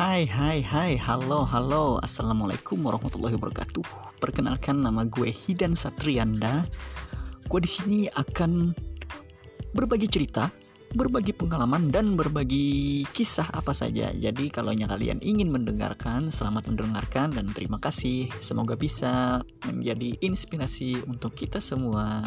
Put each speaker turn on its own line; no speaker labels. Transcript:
Hai hai hai halo halo Assalamualaikum warahmatullahi wabarakatuh Perkenalkan nama gue Hidan Satrianda Gue di sini akan berbagi cerita berbagi pengalaman dan berbagi kisah apa saja. Jadi kalau kalian ingin mendengarkan, selamat mendengarkan dan terima kasih. Semoga bisa menjadi inspirasi untuk kita semua.